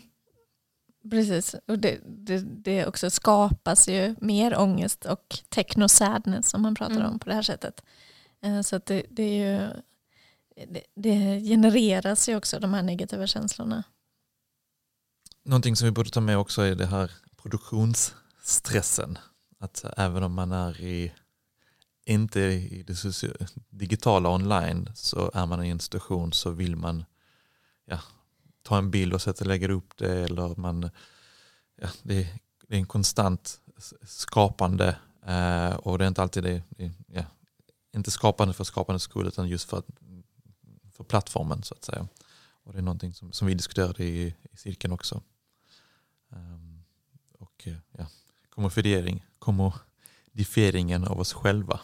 Precis, och det, det, det också skapas ju mer ångest och technosadness som man pratar mm. om på det här sättet. Eh, så att det, det, är ju, det genereras ju också de här negativa känslorna. Någonting som vi borde ta med också är det här produktionsstressen. Att även om man är i, inte i det digitala online så är man i en situation så vill man ja, ta en bild och sätta lägga upp det eller man, ja, det, är, det är en konstant skapande eh, och det är inte alltid det, det ja, inte skapande för skapandets skull utan just för, för plattformen så att säga. Och det är någonting som, som vi diskuterade i, i cirkeln också. Och ja, kommodifiering, kommodifieringen av oss själva.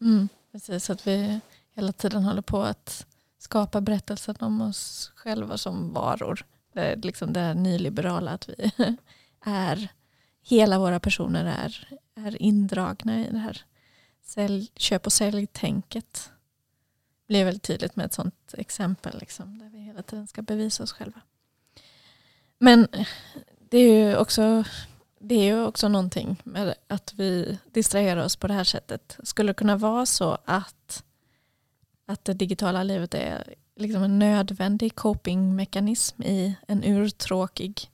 Mm, precis, att vi hela tiden håller på att skapa berättelsen om oss själva som varor. Det är liksom det nyliberala att vi <laughs> är, hela våra personer är, är indragna i det här sälj, köp och sälj-tänket. Det blir väldigt tydligt med ett sånt exempel liksom, där vi hela tiden ska bevisa oss själva. Men det är ju också, det är ju också någonting med att vi distraherar oss på det här sättet. Skulle det kunna vara så att att det digitala livet är liksom en nödvändig copingmekanism i en urtråkig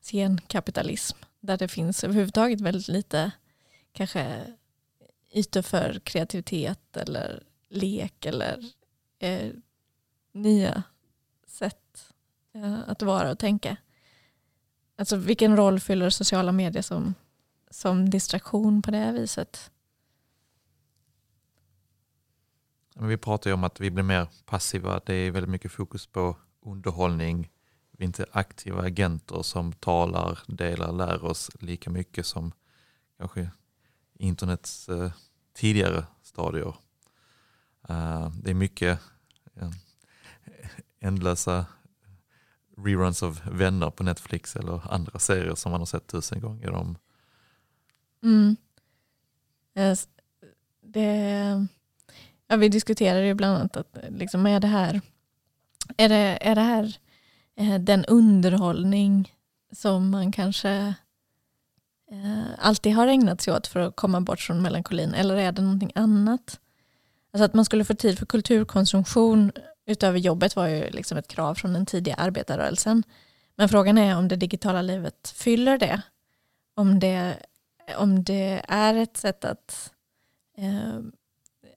scenkapitalism där det finns överhuvudtaget väldigt lite kanske ytor för kreativitet eller lek eller eh, nya sätt eh, att vara och tänka. Alltså vilken roll fyller sociala medier som, som distraktion på det viset? Vi pratar ju om att vi blir mer passiva. Det är väldigt mycket fokus på underhållning. Vi är inte aktiva agenter som talar, delar, lär oss lika mycket som kanske internets eh, tidigare stadier. Uh, det är mycket eh, ändlösa reruns av vänner på Netflix eller andra serier som man har sett tusen gånger om. Mm. Eh, det, ja, vi diskuterade ju bland annat att eh, liksom är det här, är det, är det här eh, den underhållning som man kanske alltid har ägnat sig åt för att komma bort från melankolin eller är det någonting annat? Alltså att man skulle få tid för kulturkonsumtion utöver jobbet var ju liksom ett krav från den tidiga arbetarrörelsen. Men frågan är om det digitala livet fyller det. Om det, om det är ett sätt att, eh,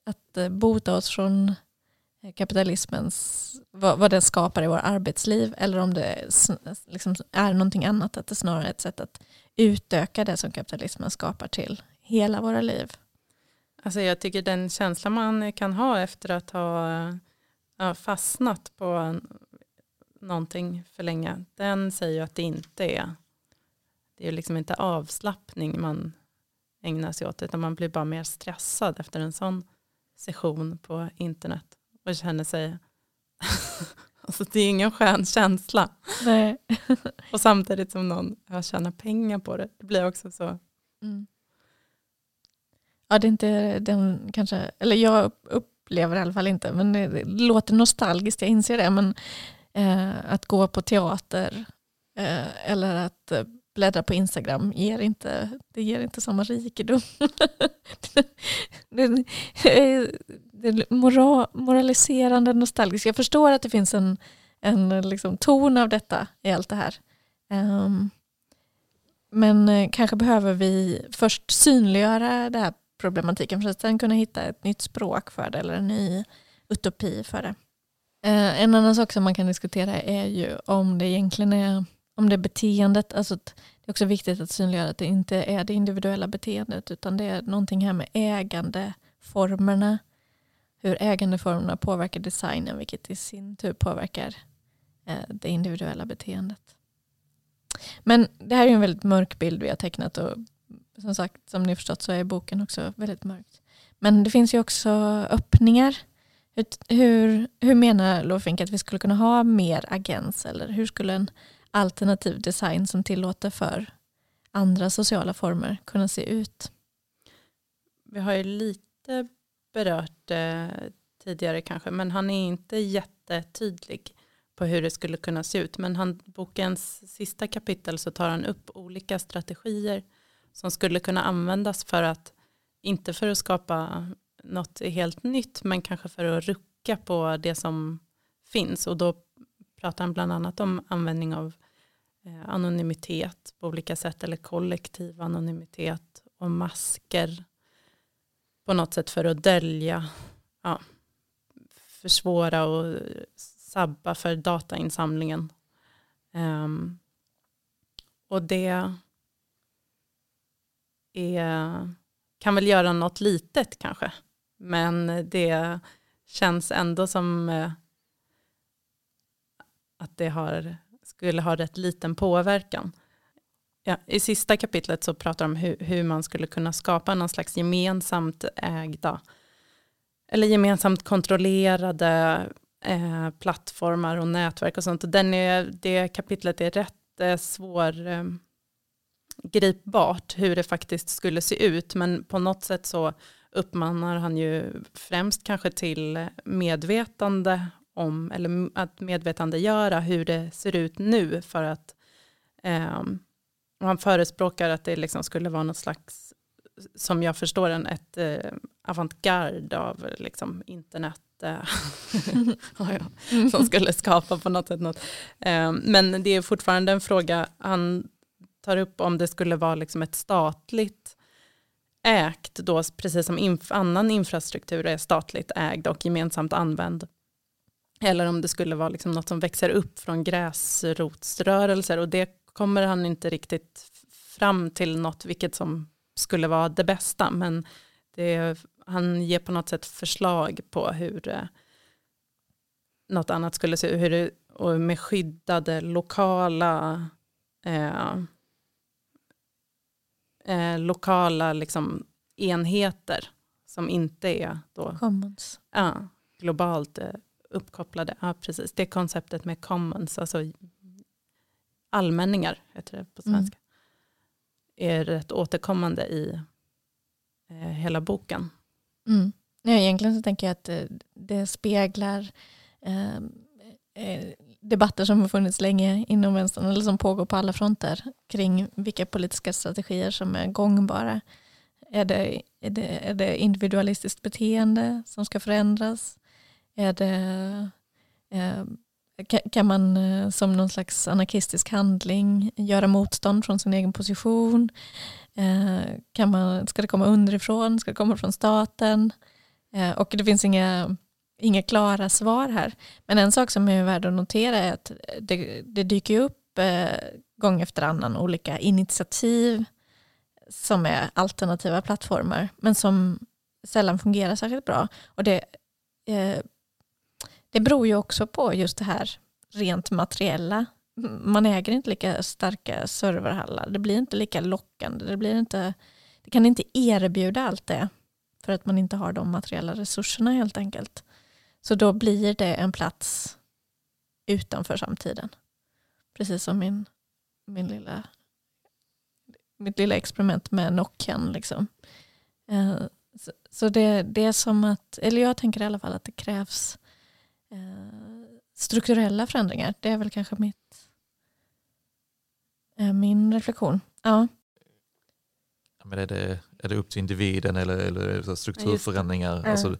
att bota oss från kapitalismens, vad, vad den skapar i vårt arbetsliv eller om det liksom är någonting annat, att det snarare är ett sätt att utöka det som kapitalismen skapar till hela våra liv. Alltså jag tycker den känsla man kan ha efter att ha fastnat på någonting för länge, den säger att det inte är, det är liksom inte avslappning man ägnar sig åt, utan man blir bara mer stressad efter en sån session på internet och känner sig, <laughs> alltså det är ingen skön känsla. Nej. <laughs> och samtidigt som någon har tjänat pengar på det, det blir också så. Mm. Ja, det är inte den kanske, eller jag upplever i alla fall inte, men det, låter nostalgiskt, jag inser det, men eh, att gå på teater eh, eller att eh, bläddra på Instagram ger inte, det ger inte samma rikedom. det, det, är moral, moraliserande nostalgiskt. Jag förstår att det finns en, en liksom ton av detta i allt det här. Um, men eh, kanske behöver vi först synliggöra det här problematiken för att sen kunna hitta ett nytt språk för det eller en ny utopi för det. Eh, en annan sak som man kan diskutera är ju om det egentligen är om det beteendet, alltså det är också viktigt att synliggöra att det inte är det individuella beteendet utan det är någonting här med ägandeformerna. Hur ägandeformerna påverkar designen vilket i sin tur påverkar eh, det individuella beteendet. Men det här är en väldigt mörk bild vi har tecknat och som sagt som ni förstått så är boken också väldigt mörkt. Men det finns ju också öppningar. Hur, hur, hur menar Lofink att vi skulle kunna ha mer agens eller hur skulle en alternativ design som tillåter för andra sociala former kunna se ut. Vi har ju lite berört det tidigare kanske, men han är inte jättetydlig på hur det skulle kunna se ut. Men han, bokens sista kapitel så tar han upp olika strategier som skulle kunna användas för att, inte för att skapa något helt nytt, men kanske för att rucka på det som finns. Och då pratar han bland annat om användning av Eh, anonymitet på olika sätt eller kollektiv anonymitet och masker på något sätt för att dölja, ja, försvåra och sabba för datainsamlingen. Um, och det är, kan väl göra något litet kanske, men det känns ändå som eh, att det har skulle ha rätt liten påverkan. Ja, I sista kapitlet så pratar de om hur, hur man skulle kunna skapa någon slags gemensamt ägda eller gemensamt kontrollerade eh, plattformar och nätverk och sånt. Och den är, det kapitlet är rätt eh, svår eh, gripbart hur det faktiskt skulle se ut. Men på något sätt så uppmanar han ju främst kanske till medvetande om, eller att medvetandegöra hur det ser ut nu för att eh, han förespråkar att det liksom skulle vara något slags, som jag förstår en, ett eh, avantgarde av liksom, internet eh, <laughs> som skulle skapa på något sätt något. Eh, men det är fortfarande en fråga, han tar upp om det skulle vara liksom ett statligt ägt, då, precis som inf annan infrastruktur är statligt ägd och gemensamt använd. Eller om det skulle vara liksom något som växer upp från gräsrotsrörelser och det kommer han inte riktigt fram till något vilket som skulle vara det bästa. Men det, han ger på något sätt förslag på hur eh, något annat skulle se ut. Hur det, och med skyddade lokala eh, eh, lokala liksom enheter som inte är då, Commons. Ja, globalt eh, uppkopplade. Ja, precis. Det konceptet med commons, alltså allmänningar heter det på Mm. svenska, är rätt återkommande i eh, hela boken. Mm. Ja, egentligen så tänker jag att eh, det speglar eh, eh, debatter som har funnits länge inom vänstern eller som pågår på alla fronter kring vilka politiska strategier som är gångbara. Är det, är det, är det individualistiskt beteende som ska förändras? Är det, eh, kan man eh, som någon slags anarkistisk handling göra motstånd från sin egen position? Eh, kan man, ska det komma underifrån? Ska det komma från staten? Eh, och det finns inga, inga klara svar här. Men en sak som är värd att notera är att det, det dyker upp eh, gång efter annan olika initiativ som är alternativa plattformar men som sällan fungerar särskilt bra. Och det, eh, det beror ju också på just det här rent materiella. Man äger inte lika starka serverhallar. Det blir inte lika lockande. Det, blir inte, det kan inte erbjuda allt det för att man inte har de materiella resurserna helt enkelt. Så då blir det en plats utanför samtiden. Precis som min, min lilla, mitt lilla experiment med Nokian. Liksom. Eh, Så, så det, det är som att, eller jag tänker i alla fall att det krävs eh, strukturella förändringar. Det är väl kanske mitt, eh, min reflektion. Ja. Men är, det, är det upp till individen eller, eller strukturförändringar? Ja. Alltså,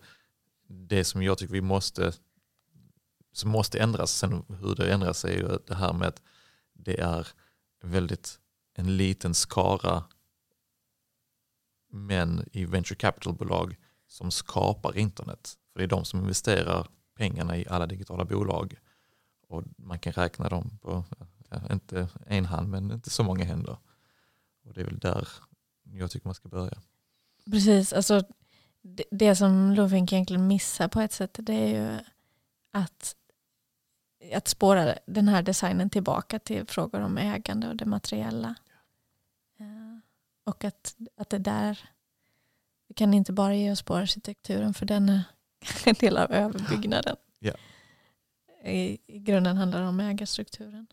det som jag tycker vi måste, som måste ändras, sen hur det ändras är ju det här med att det är väldigt en liten skara män i venture capital-bolag som skapar internet. För det är de som investerar pengarna i alla digitala bolag. Och man kan räkna dem på, ja, inte en hand men inte så många händer. Och det är väl där jag tycker man ska börja. Precis, alltså det, som Lovink egentligen missar på ett sätt det är ju att, att spåra den här designen tillbaka till frågor om ägande och det materiella. Eh, Och att, att det där, vi kan inte bara ge oss på arkitekturen för den är <laughs> en del av överbyggnaden. Ja. I, I grunden handlar det om ägarstrukturen.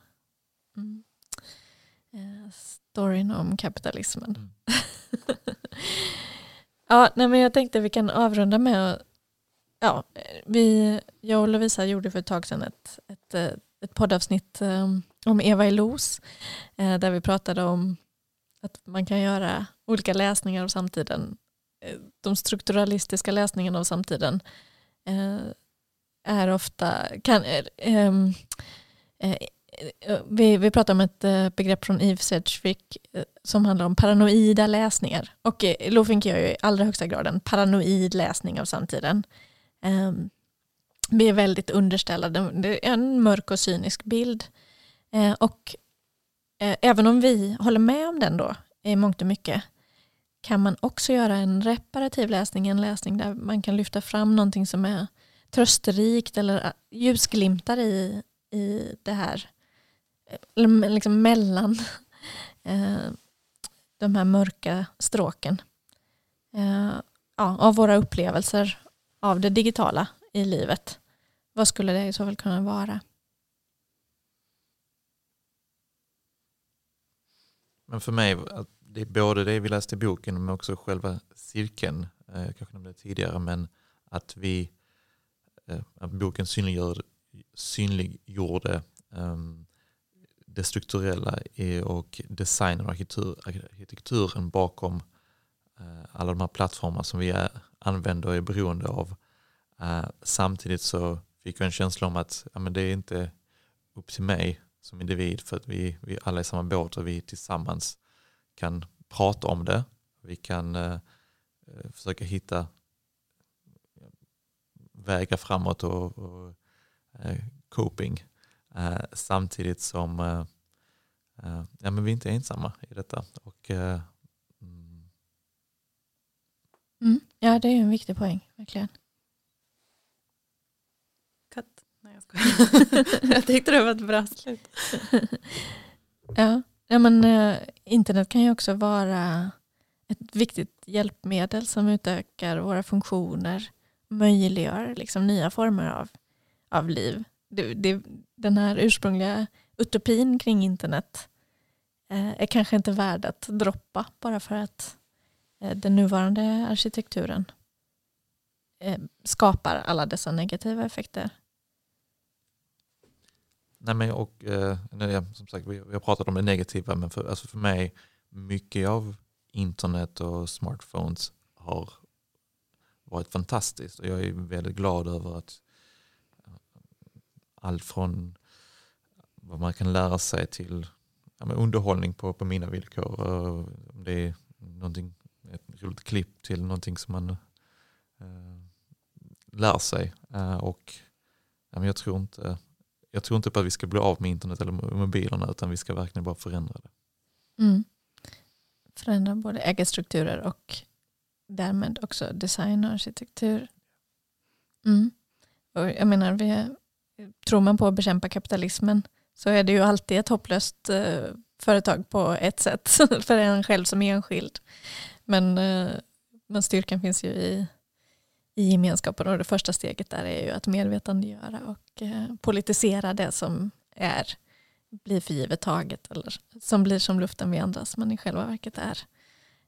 Mm. Eh, Storyn om kapitalismen. Mm. <laughs> ja, nej, men jag tänkte vi kan avrunda med ja, vi, jag och Lovisa gjorde för ett tag sedan ett, ett, eh, ett poddavsnitt eh, om Eva Elos Los, eh, där vi pratade om att man kan göra olika läsningar av samtiden. De strukturalistiska läsningarna av samtiden är ofta, kan, Eh, vi, vi pratar om ett eh, begrepp från Yves Sedgwick eh, som handlar om paranoida läsningar. Och Lofink gör ju i allra högsta grad en paranoid läsning av samtiden. Ehm, vi är väldigt underställda, det är en mörk och cynisk bild. Och även om vi håller med om den då i mångt och mycket kan man också göra en reparativ läsning, en läsning där man kan lyfta fram någonting som är trösterikt eller ljusglimtar i, i det här eh, liksom mellan <laughs> eh, de här mörka stråken eh, ja, av våra upplevelser av det digitala i livet. Vad skulle det i så fall kunna vara? Men för mig, det är både det vi läste i boken men också själva cirkeln, jag kanske nämnde det tidigare, men att vi, att boken synliggjorde, synliggjorde um, det strukturella och designen och arkitektur, arkitekturen bakom eh, alla de här plattformar som vi är, använder och är beroende av. Eh, samtidigt så fick jag en känsla om att ja, men det är inte upp till mig som individ för att vi, vi alla är i samma båt och vi tillsammans kan prata om det. Vi kan eh, försöka hitta vägar framåt och, och eh, coping samtidigt som eh, eh, ja, men vi inte är ensamma i detta. Och, eh, mm, Mm. Ja, det är ju en viktig poäng, verkligen. Katt. Nej, jag skojar. <laughs> jag tyckte det var ett bra slut. <laughs> Ja, ja men eh, internet kan ju också vara ett viktigt hjälpmedel som utökar våra funktioner, möjliggör liksom nya former av, av liv. Det, det, den här ursprungliga utopin kring internet eh, är kanske inte värd att droppa bara för att eh, den nuvarande arkitekturen eh, skapar alla dessa negativa effekter. Nej, men och, eh, som sagt, vi, vi har pratat om det negativa men för, alltså för mig mycket av internet och smartphones har varit fantastiskt och jag är väldigt glad över att eh, allt från vad man kan lära sig till ja, underhållning på, på mina villkor. Eh, om det är någonting, ett roligt klipp till någonting som man eh, lär sig. Eh, och ja, jag, tror inte, jag tror inte på att vi ska bli av med internet eller mobilerna utan vi ska verkligen bara förändra det. Mm. Förändra både ägarstrukturer och därmed också design och arkitektur. Mm. Och jag menar, vi, Eh, tror man på att bekämpa kapitalismen så är det ju alltid ett hopplöst eh, företag på ett sätt <laughs> för en själv som enskild. Men, eh, men styrkan finns ju i, i gemenskapen och det första steget där är ju att medvetandegöra och eh, politisera det som är blir för givet taget eller som blir som luften vi andas men i själva verket är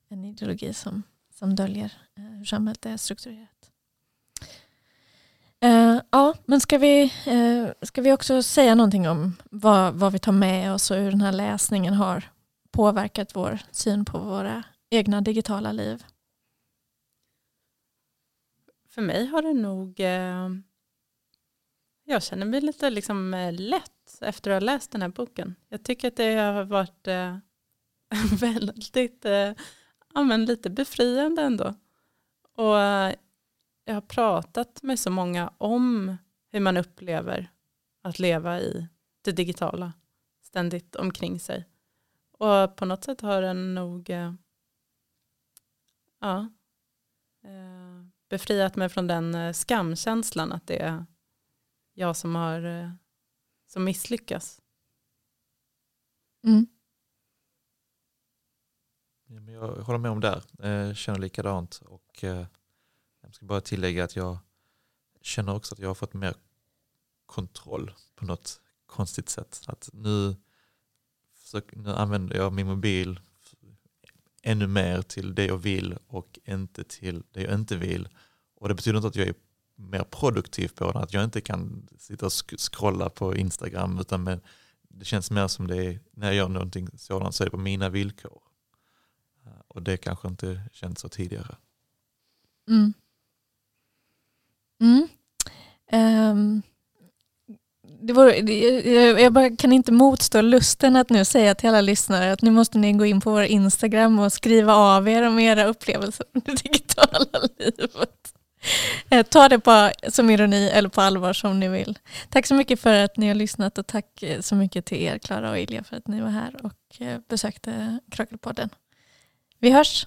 en ideologi som, som döljer eh, hur samhället är strukturerat. Uh, ja, men ska vi, uh, ska vi också säga någonting om vad, vad vi tar med oss och hur den här läsningen har påverkat vår syn på våra egna digitala liv? För mig har det nog, uh, jag känner mig lite liksom lätt efter att ha läst den här boken. Jag tycker att det har varit <laughs> väldigt, ja, men lite befriande ändå. Och jag har pratat med så många om hur man upplever att leva i det digitala ständigt omkring sig. Och på något sätt har den nog eh, ja, eh, befriat mig från den eh, skamkänslan att det är jag som har som misslyckas. Mm. Jag håller med om det. Jag känner likadant. Och ska bara tillägga att jag känner också att jag har fått mer kontroll på något konstigt sätt. Att nu, nu använder jag min mobil ännu mer till det jag vill och inte till det jag inte vill. Och det betyder inte att jag är mer produktiv på den, att jag inte kan sitta och scrolla på Instagram utan med, det känns mer som det är, när jag gör någonting sådant så är det på mina villkor. Och det kanske inte känns så tidigare. Mm. Mm. Um, det var, jag, bara kan inte motstå lusten att nu säga till alla lyssnare att nu måste ni gå in på vår Instagram och skriva av er om era upplevelser om det digitala <laughs> livet. Eh, ta det på, som ironi eller på allvar som ni vill. Tack så mycket för att ni har lyssnat och tack eh, så mycket till er Klara och Ilja för att ni var här och eh, besökte Krakelpodden. Vi hörs!